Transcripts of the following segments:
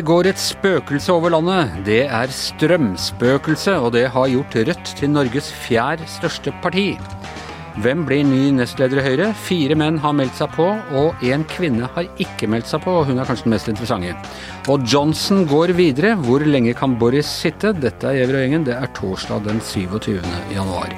Det går et spøkelse over landet. Det er strømspøkelse, og det har gjort Rødt til Norges fjerde største parti. Hvem blir ny nestleder i Høyre? Fire menn har meldt seg på, og én kvinne har ikke meldt seg på, og hun er kanskje den mest interessante. Og Johnson går videre. Hvor lenge kan Boris sitte? Dette er Gjever og gjengen. Det er torsdag den 27. januar.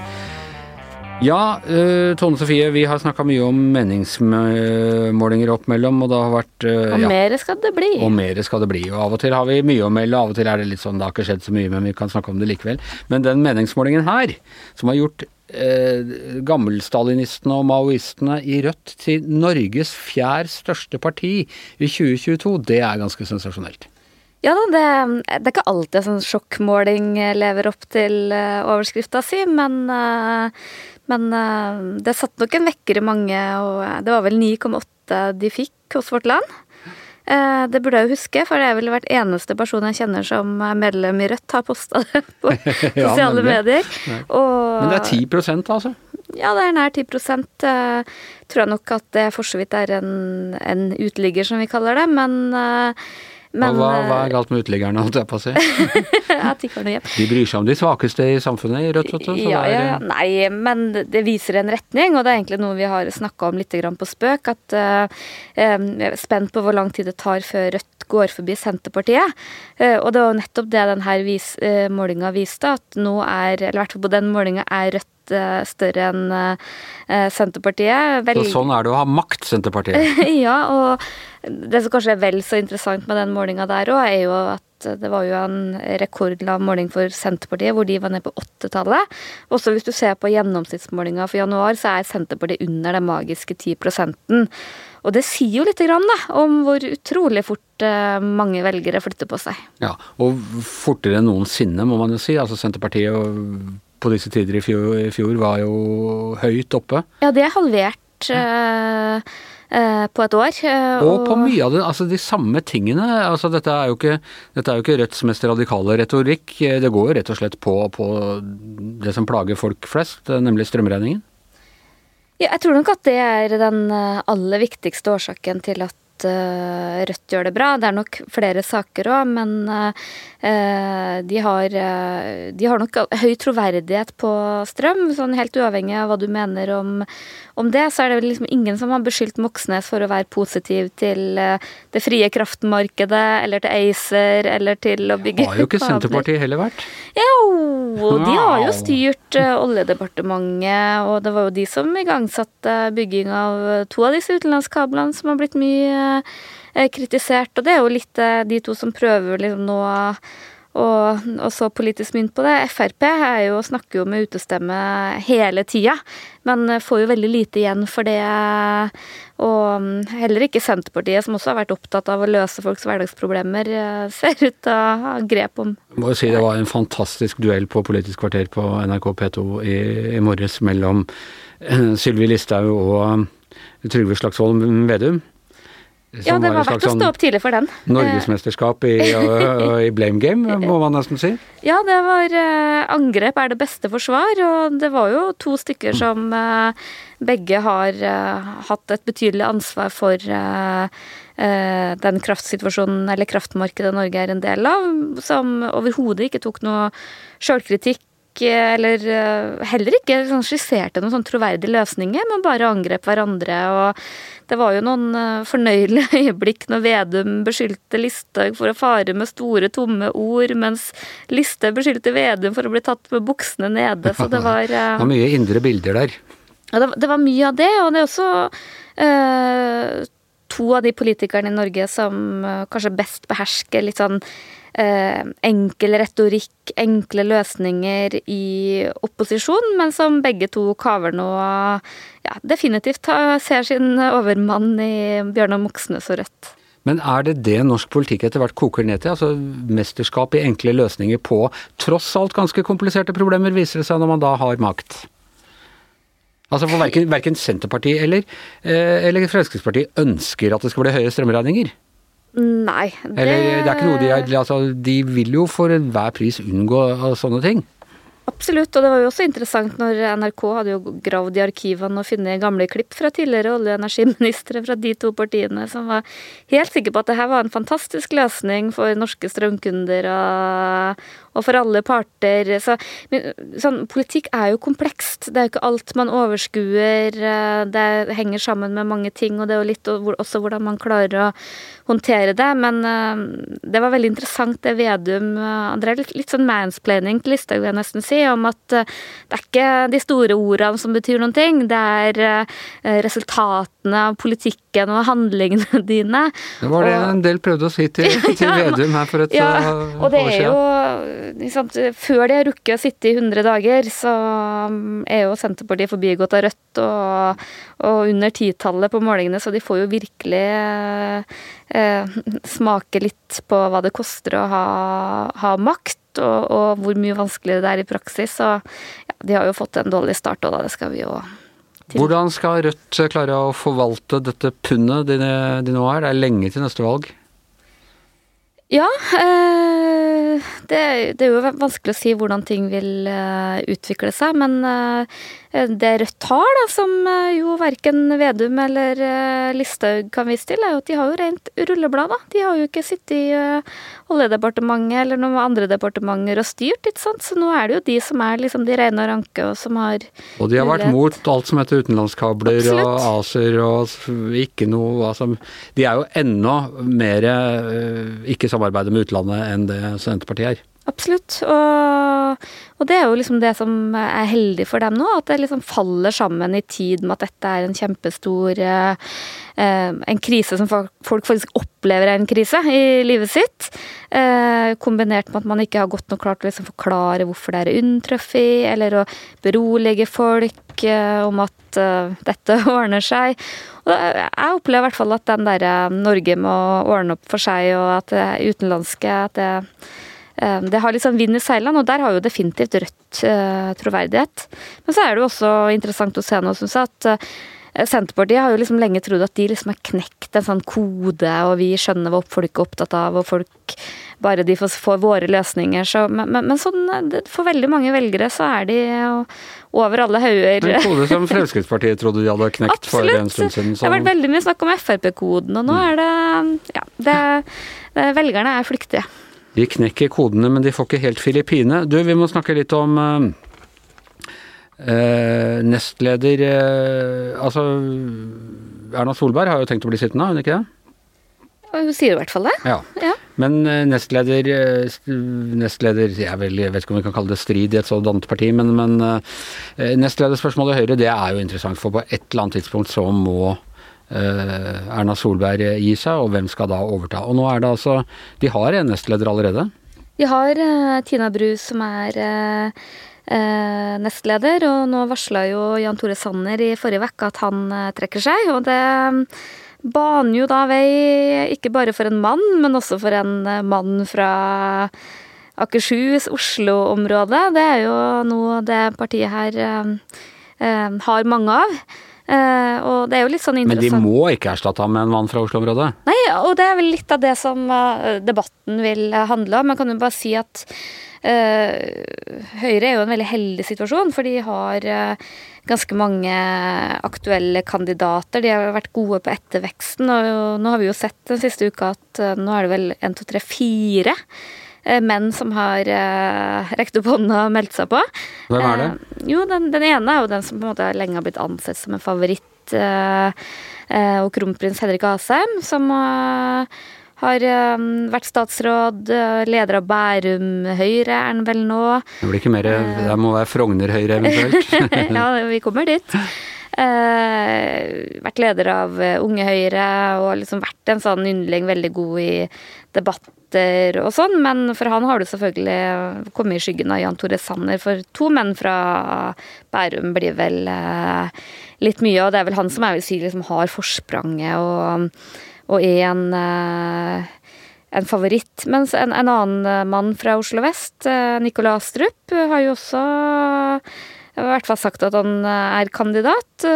Ja, uh, Tone Sofie, vi har snakka mye om meningsmålinger opp mellom, og det har vært Og ja, mer skal det bli. og mer skal det bli. Og av og til har vi mye å melde, av og til er det litt sånn det har ikke skjedd så mye, men vi kan snakke om det likevel. Men den meningsmålingen her, som har gjort eh, gammelstalinistene og maoistene i Rødt til Norges fjerde største parti i 2022, det er ganske sensasjonelt. Ja da, det, det er ikke alltid sånn sjokkmåling lever opp til uh, overskrifta si, men, eh, men eh, det satte nok en vekker i mange, og det var vel 9,8 de fikk hos Vårt Land. Det burde jeg jo huske, for det er vel hvert eneste person jeg kjenner som er medlem i Rødt, har posta det på Ja, sosiale medier. Og, Men det er 10% altså. Ja, det er nær 10 eh, Tror jeg nok at det for så vidt er en, en uteligger, som vi kaller det, men, men hva, hva er galt med uteliggerne, holdt jeg på å si? De bryr seg om de svakeste i samfunnet i Rødt, vet du. Ja, ja, er, ja. Nei, men det viser en retning, og det er egentlig noe vi har snakka om litt på spøk. At eh, eh, jeg er spent på hvor lang tid det tar før Rødt går forbi Senterpartiet. Uh, og det var nettopp det denne vis, uh, målinga viste, at nå er, eller i hvert fall på den målinga, er Rødt eh, større enn eh, Senterpartiet. Vel- så sånn er det å ha makt, Senterpartiet. ja, og det som kanskje er vel så interessant med den målinga der òg, er jo at det var jo en rekordlav måling for Senterpartiet, hvor de var ned på åttetallet. Også hvis du ser på gjennomsnittsmålinga for januar, så er Senterpartiet under den magiske 10% Og det sier jo lite grann da, om hvor utrolig fort eh, mange velgere flytter på seg. Ja, og fortere enn noensinne, må man jo si. Altså Senterpartiet på disse tider i fjor, i fjor var jo høyt oppe. Ja, det er halvert ja. uh, uh, på et år. Uh, Og på mye av det, altså de samme tingene. altså Dette er jo ikke, dette er jo ikke Rødts mest radikale retorikk. Det går jo rett og slett på, på det som plager folk flest, nemlig strømregningen. Ja, jeg tror nok at det er den aller viktigste årsaken til at eh, Rødt gjør det bra. Det er nok flere saker òg, men eh, de, har, eh, de har nok høy troverdighet på strøm. sånn Helt uavhengig av hva du mener om, om det, så er det vel liksom ingen som har beskyldt Moxnes for å være positiv til det frie kraftmarkedet, eller til ACER, eller til å bygge Har jo ikke. Senterpartiet heller vært. Jo, de har jo styrt Oljedepartementet, og det var jo de som igangsatte bygging av to av disse utenlandskablene som har blitt mye kritisert. Og det er jo litt eh, de to som prøver liksom nå å og, så politisk mynt på det. Frp jo, snakker jo med utestemme hele tida, men eh, får jo veldig lite igjen for det. Og mm, heller ikke Senterpartiet, som også har vært opptatt av å løse folks hverdagsproblemer, eh, ser ut til å ha grep om Må jo si det var en fantastisk duell på Politisk kvarter på NRK P2 i, i morges mellom eh, Sylvi Listhaug og eh, Trygve Slagsvold Vedum. Ja, det var var verdt å sånn stå opp tidlig for den. Norgesmesterskap i, i blame game, må man nesten si. Ja, det var eh, Angrep er det beste forsvar, og det var jo to stykker som eh, begge har eh, hatt et betydelig ansvar for den kraftsituasjonen, eller kraftmarkedet Norge er en del av, som overhodet ikke tok noe sjølkritikk. Eller eh, heller ikke sånn skisserte noen sånn troverdige løsninger, men bare angrep hverandre. og det var jo noen eh, fornøyelige øyeblikk når Vedum beskyldte Listhaug for å fare med store, tomme ord, mens Listhaug beskyldte Vedum for å bli tatt med buksene nede. Så det var Det eh, var mye indre bilder der. ja, det, var- mye av det, og det er også eh, to av de politikerne i Norge som eh, kanskje best behersker litt sånn eh, enkel retorikk, enkle løsninger i opposisjon, men som begge to kaver nå ja, definitivt ser sin overmann i Bjørnar Moxnes og Rødt. Men er det det norsk politikk etter hvert koker ned til? Altså mesterskap i enkle løsninger på tross alt ganske kompliserte problemer, viser det seg når man da har makt? Altså for verken, verken Senterpartiet eller, eh, eller Fremskrittspartiet ønsker at det skal bli høye strømregninger. Nei, det Eller det er ikke noe de altså, De vil jo for enhver pris unngå sånne ting. Absolutt, og det var jo også interessant når NRK hadde jo gravd i arkivene og funnet gamle klipp fra tidligere olje- og energiministre fra de to partiene som var helt sikre på at det her var en fantastisk løsning for norske strømkunder og, og for alle parter. Så, sånn, politikk er jo komplekst. Det er jo ikke alt man overskuer. Eh, det henger sammen med mange ting, og det er jo litt også hvordan man klarer å håndtere det. Men uh, det var veldig interessant det Vedum André, Det er litt, sånn mansplaining til Listhaug, vil jeg nesten si, om at det er ikke de store ordene som betyr noen ting. Det er resultatene av politikken og handlingene dine. Det var det og, en del prøvde å si til, til Vedum her for et ja, år og det er jo liksom, Før de har rukket å sitte i 100 dager, så um, er jo Senterpartiet forbigått av Rødt og, og under titallet på målingene, så de får jo virkelig eh, smake litt på hva det koster å ha, ha makt, og, og, hvor mye vanskeligere det er i praksis. Og ja, de har jo fått en dårlig start, og da det skal vi jo til. Hvordan skal Rødt klare å forvalte dette pundet de, de nå er? Det er lenge til neste valg. Ja, eh, det, det, er jo vanskelig å si hvordan ting vil eh, utvikle seg. Men eh, det Rødt har, da, som jo verken Vedum eller Listhaug kan vise til, er jo at de har jo rent rulleblad. da. De har jo ikke sittet i Oljedepartementet eller noen andre departementer og styrt, ikke sant. Så nå er det jo de som er liksom de rene og ranke, og som har Og de har vært mot alt som heter utenlandskabler Absolutt. og ACER og ikke noe altså, De er jo enda mer ikke samarbeidet med utlandet enn det Senterpartiet er. Absolutt. Og, og, det er jo liksom det som er heldig for dem nå, at det liksom faller sammen i tid med at dette er en kjempestor eh, En krise som folk, faktisk opplever er en krise i livet sitt. Eh, kombinert med at man ikke har godt nok klart å liksom forklare hvorfor det er inntruffet, eller å berolige folk eh, om at eh, dette ordner seg. Og jeg opplever i hvert fall at den derre Norge må ordne opp for seg, og at det utenlandske at det Eh, det har liksom vind i seilene, og der har jo definitivt Rødt eh, troverdighet. Men så er det jo også interessant å se nå, syns jeg, at eh, Senterpartiet har jo liksom lenge trodd at de liksom har knekt en sånn kode, og vi skjønner hva folk er opptatt av, og folk bare de får, våre løsninger. Så, men, men, men sånn, for veldig mange velgere så er de over alle hauger. En kode som Fremskrittspartiet trodde de hadde knekt Absolutt. for en stund siden. Så. Det har vært veldig mye snakk om Frp-koden, og nå mm. er det Ja, det, det, velgerne er flyktige. De knekker kodene, men de får ikke helt Filippine. Du, vi må snakke litt om eh, nestleder eh, Altså, Erna Solberg har jo tenkt å bli sittende, har hun ikke det? Hun sier i hvert fall det. Ja. ja. Men nestleder, nestleder Jeg vet ikke om vi kan kalle det strid i et sådant parti, men, men nestlederspørsmålet i Høyre det er jo interessant, for på et eller annet tidspunkt så må Eh, Erna Solberg gi seg, og hvem skal da overta. Og nå er det altså De har en nestleder allerede? Vi har uh, Tina Bru som er uh, nestleder, og nå varsla jo Jan Tore Sanner i forrige uke at han trekker seg. Og det um, baner jo da vei ikke bare for en mann, men også for en mann fra Akershus, Oslo-området. Det er jo noe det partiet her har mange av. Uh, og det er jo litt sånn interessant. Men de må ikke erstatte ham med en mann fra Oslo-området? Nei, og det er vel litt av det som uh, debatten vil handle om. Man kan jo bare si at Høyre er jo en veldig heldig situasjon, for de har ganske mange aktuelle kandidater. De har vært gode på etterveksten, og nå har vi jo sett den siste uka at nå er det vel 1, 2, 3, 4 Eh, menn som har eh, rekt opp hånda og meldt seg på. Hvem er det? Eh, jo, den, den, ene er jo den som på en måte lenge har blitt ansett som en favoritt. Eh, og kronprins Henrik Asheim, som har vært statsråd, leder av Bærum Høyre er han vel nå. Det blir ikke mer Det må være Frogner Høyre eventuelt? ja, vi kommer dit. Eh, vært leder av Unge Høyre og liksom vært en sånn yndling, veldig god i debatter og sånn, men for han har du selvfølgelig kommet i skyggen av Jan Tore Sanner. For to menn fra Bærum blir vel eh, litt mye, og det er vel han som jeg vil si liksom har forspranget og, og er en, eh, en favoritt. Mens en, en, annen mann fra Oslo vest, eh, Nikolai Astrup, har jo også i hvert fall sagt at han er kandidat.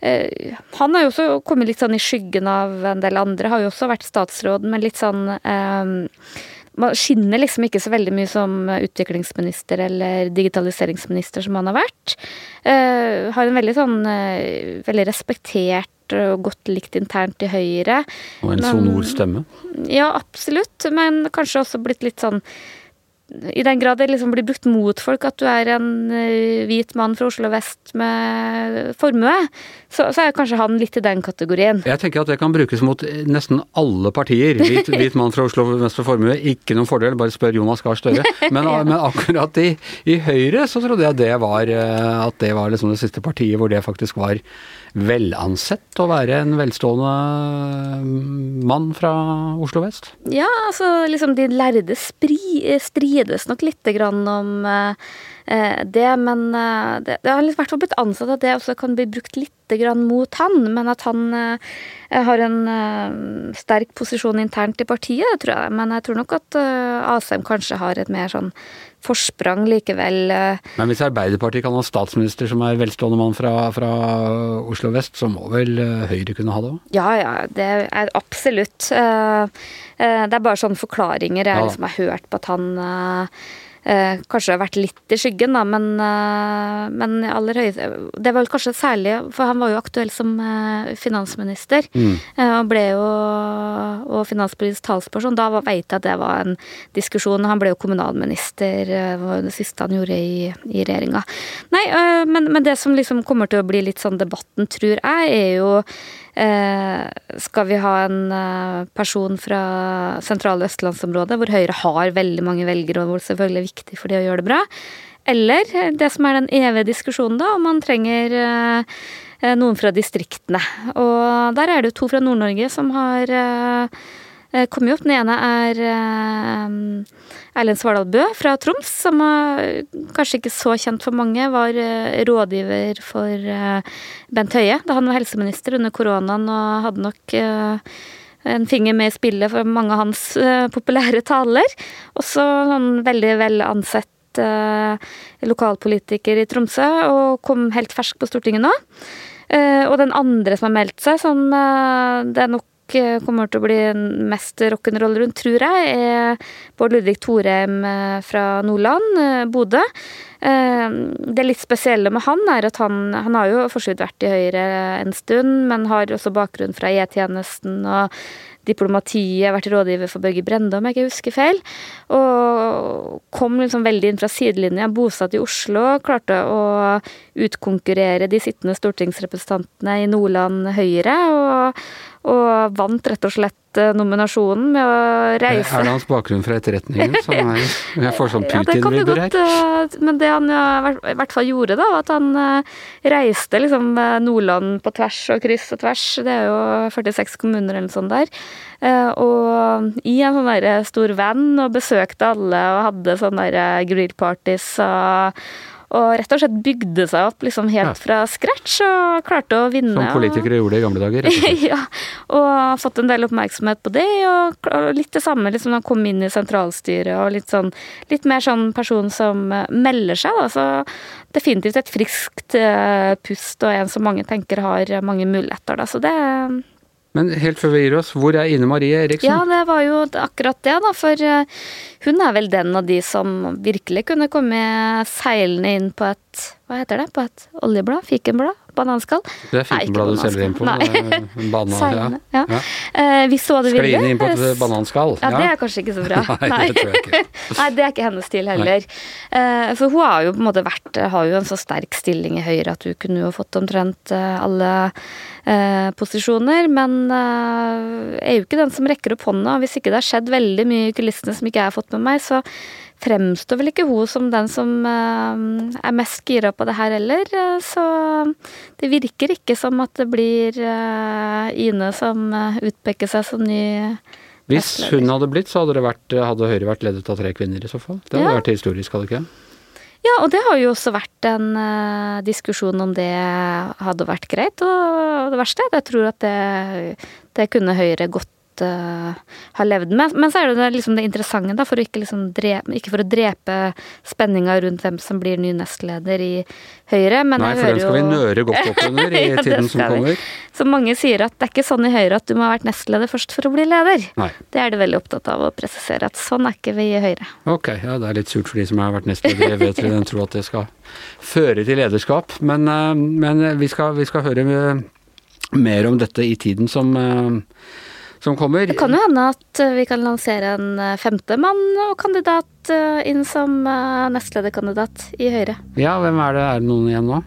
Eh, han har jo også kommet litt sånn i skyggen av en del andre, har jo også vært statsråd, men litt sånn eh, man skinner liksom ikke så veldig mye som utviklingsminister eller digitaliseringsminister som han har vært. Har en veldig sånn veldig respektert og godt likt internt i Høyre. Og en sonor stemme? Ja, absolutt. Men kanskje også blitt litt sånn i den grad det liksom blir brukt mot folk at du er en uh, hvit mann fra Oslo vest med formue, så, så, er kanskje han litt i den kategorien. Jeg tenker at det kan brukes mot nesten alle partier. Hvit, hvit mann fra Oslo vest med formue, ikke noen fordel, bare spør Jonas Gahr Støre. Men, ja. men, akkurat i, i, Høyre så trodde jeg det var, eh, at det var liksom det siste partiet hvor det faktisk var velansett å være en velstående mm, mann fra Oslo vest? Ja, altså liksom de lærde spri, strides nok lite grann om eh, eh det, men eh, det, det har i hvert fall blitt ansatt at det også kan bli brukt litt grann mot han, men at han eh, har en eh, sterk posisjon internt i partiet, tror jeg. Men jeg tror nok at eh, Asheim kanskje har et mer sånn forsprang likevel. Eh. Men hvis Arbeiderpartiet kan ha statsminister som er velstående mann fra, fra Oslo vest, så må vel eh, Høyre kunne ha det òg? Ja, ja. Det er absolutt. Eh, det er bare sånne forklaringer jeg liksom har hørt på at han Eh, kanskje har vært litt i skyggen, da, men, eh, men aller høyeste Det var vel kanskje særlig For han var jo aktuell som eh, finansminister, mm. og ble jo og finanspolitisk talsperson. Da veit jeg at det var en diskusjon. Han ble jo kommunalminister, det var det siste han gjorde i, i regjeringa. Nei, men, men det som liksom kommer til å bli litt sånn debatten, tror jeg, er jo Eh, skal vi ha en eh, person fra sentrale østlandsområdet, hvor Høyre har veldig mange velgere, og hvor det selvfølgelig er viktig for de å gjøre det bra? Eller det som er den evige diskusjonen, da, om man trenger eh, noen fra distriktene. Og der er det jo to fra Nord-Norge som har Eh, kom jo opp. Den ene er eh, Erlend Svardal Bø fra Troms, som er kanskje ikke så kjent for mange. Var eh, rådgiver for Bent Høie da han var helseminister under koronaen, og hadde nok en finger med i spillet for mange av hans populære taler. Også en veldig vel ansett lokalpolitiker i Tromsø, og kom helt fersk på Stortinget nå. Og den andre som har meldt seg, som det er nok Eh, kommer til å bli mest rock'n'roll rundt, tror jeg, er Bård Ludvig Thorheim eh, fra Nordland, eh, Bodø. Det litt spesielle med han er at han, han har jo for vært i Høyre en stund, men har også bakgrunn fra E-tjenesten og diplomatiet, vært rådgiver for Børge Brende, om jeg ikke husker feil. Og kom liksom veldig inn fra sidelinja, bosatt i Oslo, klarte å utkonkurrere de sittende stortingsrepresentantene i Nordland Høyre. og og vant rett og slett eh, nominasjonen med å reise Er det hans bakgrunn fra etterretningen som er Jeg får sånn Putin-vibber her. Eh, men det han i hvert fall gjorde, da, var at han eh, reiste liksom Nordland på tvers og kryss og tvers. Det er jo 46 kommuner eller noe sånt der. Og i en sånn der stor van og besøkte alle og hadde sånne grillparties og og rett og slett bygde seg opp liksom helt ja. fra scratch og klarte å vinne. Som politikere gjorde i gamle dager? ja, og fått en del oppmerksomhet på det. Og, litt det samme liksom han kom inn i sentralstyret og litt sånn Litt mer sånn person som eh, melder seg, da. Så definitivt et friskt uh, pust og en som mange tenker har mange muligheter, da. Så det men helt før vi gir oss, hvor er Ine Marie Eriksen? Ja, det var jo akkurat det, da. For eh, hun er vel den av de som virkelig kunne komme seilende inn på et Hva heter det? På et oljeblad? Fikenblad? Bananskall? Det er fikenbladet du selger inn på? Nei. Banan, ja. ja. Uh, hvis hun hadde villet Skline inn på et bananskall? Ja, det er kanskje ikke så bra. Nei, det tror jeg ikke. Nei, det er ikke hennes stil heller. Uh, for hun har jo på en måte vært Har jo en så sterk stilling i Høyre at hun kunne jo fått omtrent uh, alle posisjoner, men er jo ikke den som rekker opp hånda. Hvis ikke det har skjedd veldig mye i kulissene som ikke jeg har fått med meg, så fremstår vel ikke hun som den som uh, er mest gira på det her heller. Uh, så det virker ikke som at det blir uh, Ine som utpeker seg som ny Hvis hun hadde blitt, så hadde, det vært, hadde Høyre vært ledet av tre kvinner i så fall. Det hadde ja. vært historisk, hadde ikke det? Ja, og det har jo også vært en diskusjon om det hadde vært greit. Og det verste er at jeg tror at det, det kunne Høyre godt måte har levd med. Men så er det liksom det interessante, da, for ikke, liksom drepe, ikke for å drepe spenninga rundt hvem som blir ny nestleder i Høyre, men Nei, for den skal skal vi nøre godt opp under i Ja, tiden som vi. kommer. Så mange sier at det er ikke sånn i Høyre at du må ha vært nestleder først for å bli leder. Nei. Det er de veldig opptatt av å presisere at sånn er ikke vi i Høyre. Ok, ja det er litt surt for de som har vært nestleder. Jeg vet den tror at det skal føre til lederskap. Men, eh, men vi, skal, vi skal høre eh, mer om dette i tiden som, eh, som kommer. Det kan jo hende at eh, vi kan lansere en eh, femte mann og kandidat eh, inn som nestlederkandidat i Høyre. Ja, hvem er det? Er det noen igjen nå?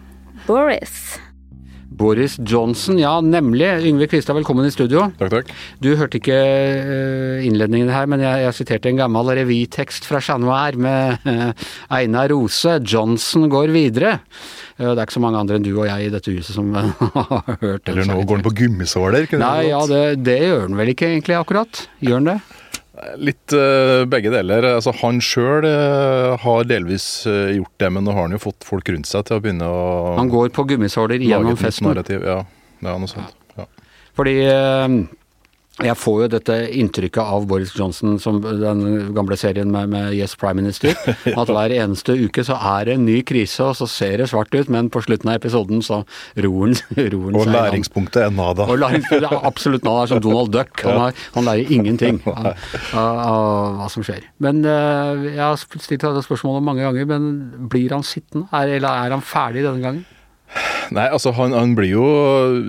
Boris. Boris Johnson, ja nemlig. Yngve Kvistad, velkommen i studio. Takk, takk. Du hørte ikke eh, innledningen her, men jeg, jeg siterte en gammel revytekst fra Chat Noir med eh, Einar Rose. 'Johnson går videre'. Eh, Det er ikke så mange andre enn du og jeg i dette huset som har hørt det. Eller nå går han på gummisåler. Nei, det ja, det, det gjør han vel ikke egentlig akkurat? Gjør han det? Litt uh, begge deler. Altså, han sjøl har delvis uh, gjort det, men nå har han jo fått folk rundt seg til å begynne å Han går på gummisåler gjennom festen. narrativ. Ja, ja noe sånt. Ja. Fordi eh, jeg får jo dette inntrykket av Boris Johnson som den gamle serien med, med Yes Prime Minister. At hver eneste uke så er det en ny krise, og så ser det svart ut, men på slutten av episoden så roer den Og læringspunktet er nada. Og læringspunktet er absolutt nada, som Donald Duck. Han, har, han lærer ingenting av, av, av hva som skjer. Men eh, jeg har stilt dette spørsmålet mange ganger, men blir han sittende? Er, eller er han ferdig denne gangen? Nei, altså han, han blir jo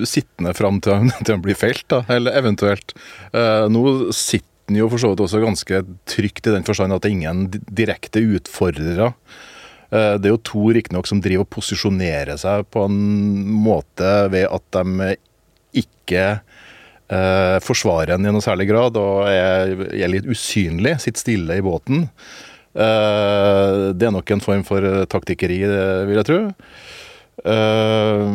sittende fram til han, til han blir felt, da. Eller eventuelt. Uh, nå sitter han jo for så vidt også ganske trygt i den forstand at det er ingen direkte utfordrere. Uh, det er jo to riktignok som driver og posisjonerer seg på en måte ved at de ikke uh, forsvarer en i noe særlig grad og er, er litt usynlig, sitter stille i båten. Det er nok en form for taktikkeri, vil jeg tro. Eh,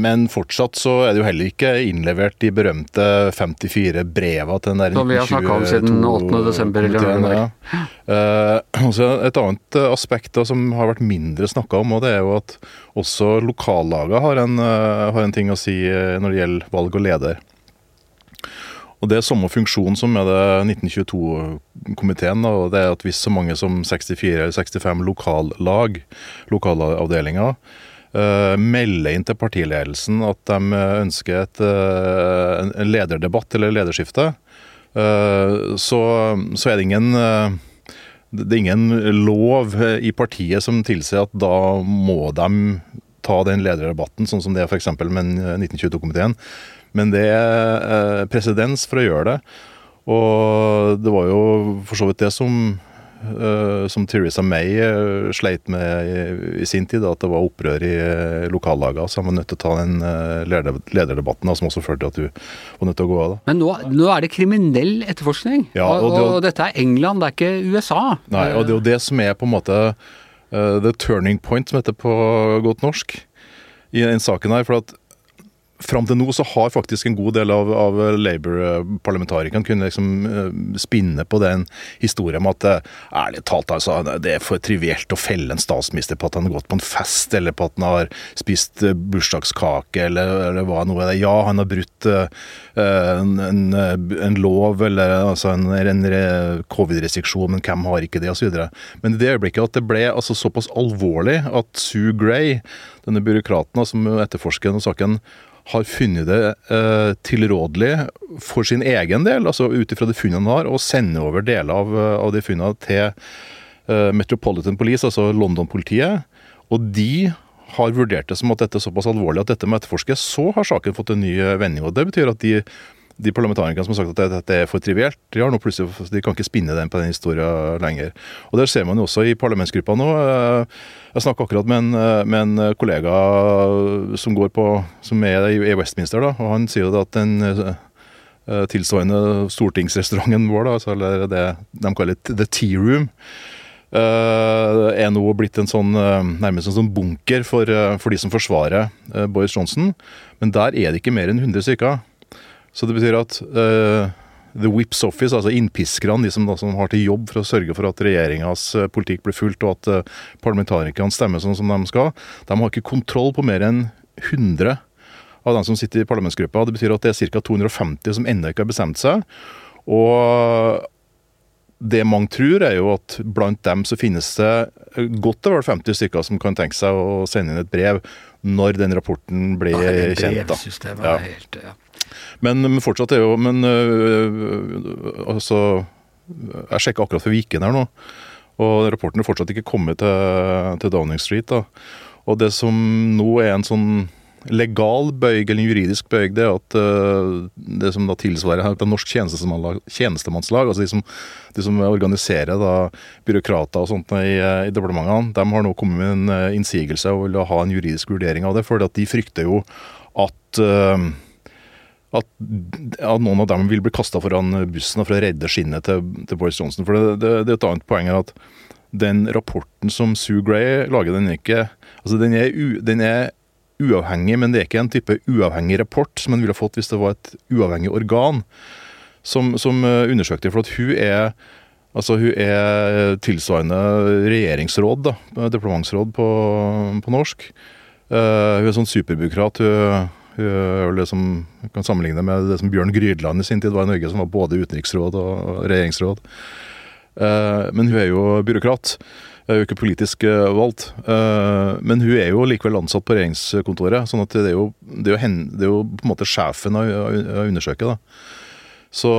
men fortsatt så er det jo heller ikke innlevert de berømte 54 breva til den der Som vi har snakket om siden 8. desember, eller når det var. ja. Eh, et annet eh, aspekt da, som har vært mindre snakka om, og det er jo at også lokallaga har, en, har en ting å si når det gjelder valg og leder. Og Det er samme funksjon som med det 1922-komiteen. og det er at Hvis så mange som 64 eller 65 lokallag, lokalavdelinger, eh, melder inn til partiledelsen at de ønsker et, eh, en- lederdebatt eller lederskifte, eh, så, så er det ingen eh, det er ingen lov eh, i partiet som tilsier at da må de ta den lederdebatten, sånn som det er f.eks. med 1922-komiteen. Men det er eh, presedens for å gjøre det. Og det var jo for så vidt det som eh, som Theresa May eh, sleit med i, sin tid, at det var opprør i lokallaget lokallagene. Så han var nødt til å ta den eh, lederdebatten, som også førte til at du var nødt til å gå av. da. Men nå, nå er det kriminell etterforskning. Ja, og, og det- og dette er England, det er ikke USA. Nei, og det er jo det som er på en måte eh, the turning point, som heter på godt norsk, i den saken her. For at fram til nå så har faktisk en god del av, av Labour-parlamentarikerne kunnet liksom eh, spinne på den historien om at eh, ærlig talt, altså, det er for trivielt å felle en statsminister på at han har gått på en fest, eller på at han har spist eh, bursdagskake, eller, eller hva noe er det. Ja, han har brutt uh, en, en, en lov, eller altså en, en covid-restriksjon, men hvem har ikke det, osv. Men i det øyeblikket at det ble altså såpass alvorlig at Sue Gray, denne byråkraten som etterforsker denne saken, har funnet det eh, tilrådelig for sin egen del, altså ut ifra de funnene han har, å sende over deler av, eh, av de funnene til eh, Metropolitan Police, altså London-politiet. Og de har vurdert det som at dette er såpass alvorlig at dette må etterforskes. Så har saken fått en ny vending. og Det betyr at de, de parlamentarikerne som har sagt at dette er for trivielt, de har nå de kan ikke spinne den på den historien lenger. Og Der ser man jo også i parlamentsgruppa nå. eh, Jeg snakka akkurat med en, eh, med en kollega som går på, som er i Westminster, da, og han sier jo at den eh, tilsvarende stortingsrestauranten vår, da, altså, eller det de kaller The Tea Room, er nå blitt en sånn, nærmest en sånn bunker for, for de som forsvarer Boris Johnson. Men der er det ikke mer enn 100 stykker. Så det betyr at uh, The Whips Office, altså innpiskerne, de som, da, som har til jobb for å sørge for at regjeringas eh, politikk blir fulgt, og at uh, parlamentarikerne stemmer sånn som de skal, de har ikke kontroll på mer enn 100 av dem som sitter i parlamentsgruppa. Det betyr at det er ca. 250 som ennå ikke har bestemt seg. Og det mange tror, er jo at blant dem så finnes det godt over 50 stykker som kan tenke seg å sende inn et brev når den rapporten blir Ja, kjent. da. Ja. helt ja. Men, men fortsatt er jo Men øh, altså Jeg sjekka akkurat for Viken her nå, og rapporten er fortsatt ikke kommet til, til Downing Street. da. Og det som nå er en sånn legal bøyg, eller en juridisk bøyg, det er at øh, det som da tilsvarer her, det Norsk tjenestemannslag, tjenestemannslag, altså de som, de som organiserer da byråkrater og sånt i, eh, i departementene, de har nå kommet med en øh, innsigelse og vil ha en juridisk vurdering av det, for at de frykter jo at øh, at, at noen av dem vil bli kasta foran bussen for å redde skinnet til, til Boris Johnson. For det, det, det er et annet poeng her at den rapporten som Sue Gray lager, den er ikke altså den er, u, den er uavhengig, men det er ikke en type uavhengig rapport som en ville fått hvis det var et uavhengig organ som, som eh, undersøkte. For at hun er Altså, hun er tilsvarende regjeringsråd, da, departementsråd på, på norsk. Uh, hun er sånn superbyråkrat. Hun, det som kan sammenligne med det som Bjørn Grydland i sin tid var i Norge, som var både utenriksråd og regjeringsråd. Eh, men hun er jo byråkrat. Hun er jo ikke politisk eh, valgt. Eh, men hun er jo likevel ansatt på regjeringskontoret, sånn at det er jo, det er jo, hen, det er jo på en måte sjefen å undersøke da. Så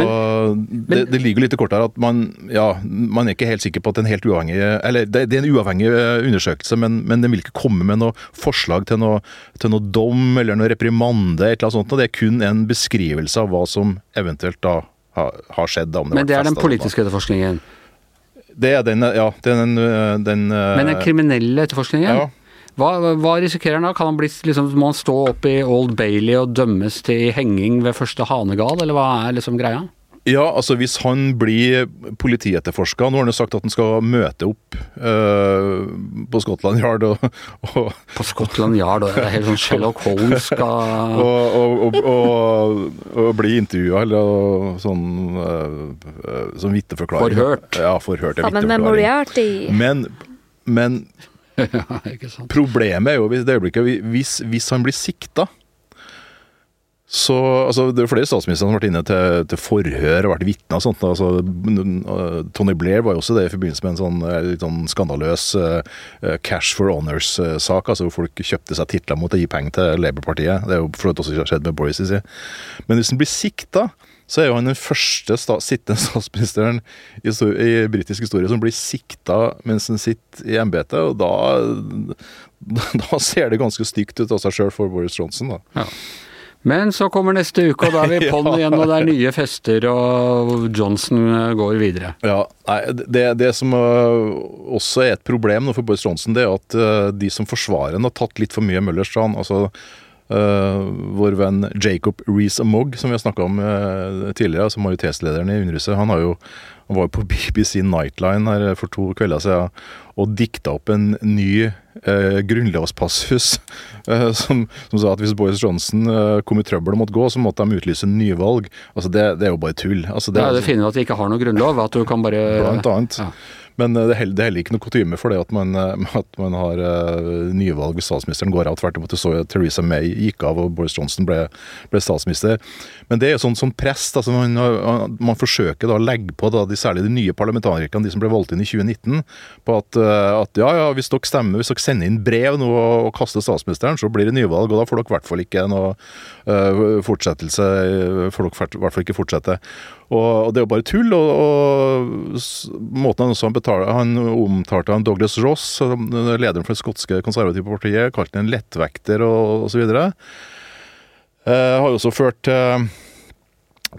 det, det ligger litt i kortet her at man, ja, man er ikke helt sikker på at en helt uavhengig Eller det, det er en uavhengig eh, undersøkelse, men, men den vil ikke komme med noe forslag til noe, til noe dom eller noe reprimande. et eller annet sånt, og Det er kun en beskrivelse av hva som eventuelt da har, har skjedd. da, det Men det er den politiske etterforskningen. Det er den, ja. Det er den, den øh, Men den kriminelle etterforskningen? ja. Hva, hva risikerer han da? Kan han bli, liksom, må han stå opp i Old Bailey og dømmes til henging ved første hanegal, eller hva er liksom greia? Ja, altså hvis han blir politietterforska Nå har han jo sagt at han skal møte opp øh, på Scotland Yard og, og, På Scotland Yard, og det er helt sånn Sherlock Holmes skal og, og, og, og, og bli intervjua eller og sånn øh, øh, som vitneforklaring. Forhørt. Ja, forhørt. Sammen med vitneforklaring. Moriarty. Men, men Ja, ikke sant. Problemet er jo det øyeblikket hvis, hvis han blir sikta så, altså, Det er flere statsministre som har vært inne til, til forhør og vært vitne og sånt. Altså, Tony Blair var jo også det i forbindelse med en sånn, eh, litt sånn skandaløs uh, cash for honors-sak. altså hvor Folk kjøpte seg titler mot å gi penger til Labour-partiet. Det er jo for også skjedd med Boris. i. Men hvis han blir sikta, så er jo han den første sta sittende statsministeren i, i britisk historie som blir sikta mens han sitter i embetet. Og da, da ser det ganske stygt ut av seg sjøl for Boris Johnson. da. Ja. Men så kommer neste uke, og da er vi på'n Ja. igjen, og det er nye fester, og Johnson eh, går videre. Ja, nei, det, det som øh, også er et problem nå for Boris Johnson, det er at øh, de som forsvarer ham, har tatt litt for mye Møllerstrand. Altså vår venn Jacob Rees-Mogg, som vi har snakka om øh, tidligere, altså majoritetslederen i Underhuset, han, har jo, han var jo på BBC Nightline her for to kvelder siden og dikta opp en ny eh, grunnlovspassus eh, som, som sa at hvis Boris Johnson eh, kom i trøbbel og måtte gå, så måtte de utlyse nyvalg. Altså det, det er jo bare tull. Altså, Det ja, det fine med at vi ikke har noe grunnlov, at du kan bare Blant annet. Ja. Men eh, det er heller, er ikke noe kutyme for det at man, eh, at man har uh, nyvalg statsministeren går av. Tvert imot, så Theresa May gikk av og Boris Johnson ble, ble statsminister. Men det er jo sånn som prest. Altså man, man forsøker da å legge på da, de, særlig de nye parlamentarikerne, de som ble valgt inn i 2019, på at, eh, at ja, ja, hvis dere stemmer, hvis dere sender inn brev nå og, og kaster statsministeren, så blir det nyvalg, og da får dere i hvert fall ikke noe uh, fortsettelse. Får dere i hvert fall ikke fortsette. Og, det er jo bare tull. Og, og måten han også betaler, han omtalte han Douglas Ross, lederen for det skotske konservative partiet, kalte han en lettvekter og osv. Eh, har jo også ført til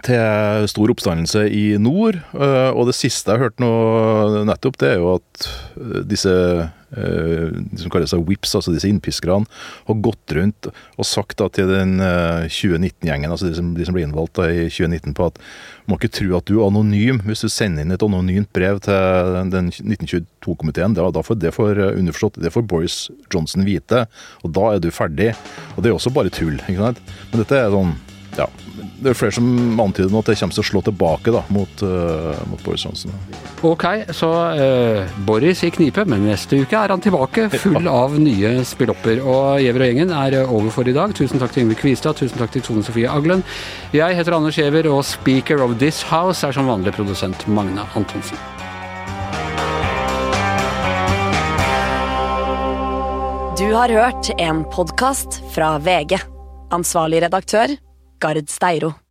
til stor oppstandelse i nord. eh, Og det siste jeg har hørt nå nettopp, det er jo at eh, disse eh, de som kaller seg whips, altså disse innpiskerne, har gått rundt og sagt da til den eh, 2019-gjengen, altså de som, de som ble innvalgt da i 2019, på at må ikke tro at du er anonym hvis du sender inn et anonymt brev til den 1922-komiteen. Da, da får det for underforstått, det får Boris Johnson vite, og da er du ferdig. Og det er også bare tull, ikke sant? Men dette er sånn ja, det er flere som antyder nå at det kommer til å slå tilbake da, mot, uh, mot Boris Johnson. Ok, så uh, Boris i knipe, men neste uke er han tilbake full av nye spillopper. Og Giæver og gjengen er over for i dag. Tusen takk til Yngve Kvistad, tusen takk til Tone Sofie Aglen. Jeg heter Anders Giæver, og speaker of this house er som vanlig produsent Magne Antonsen. Du har hørt en podkast fra VG. Ansvarlig redaktør, Gard Steiro.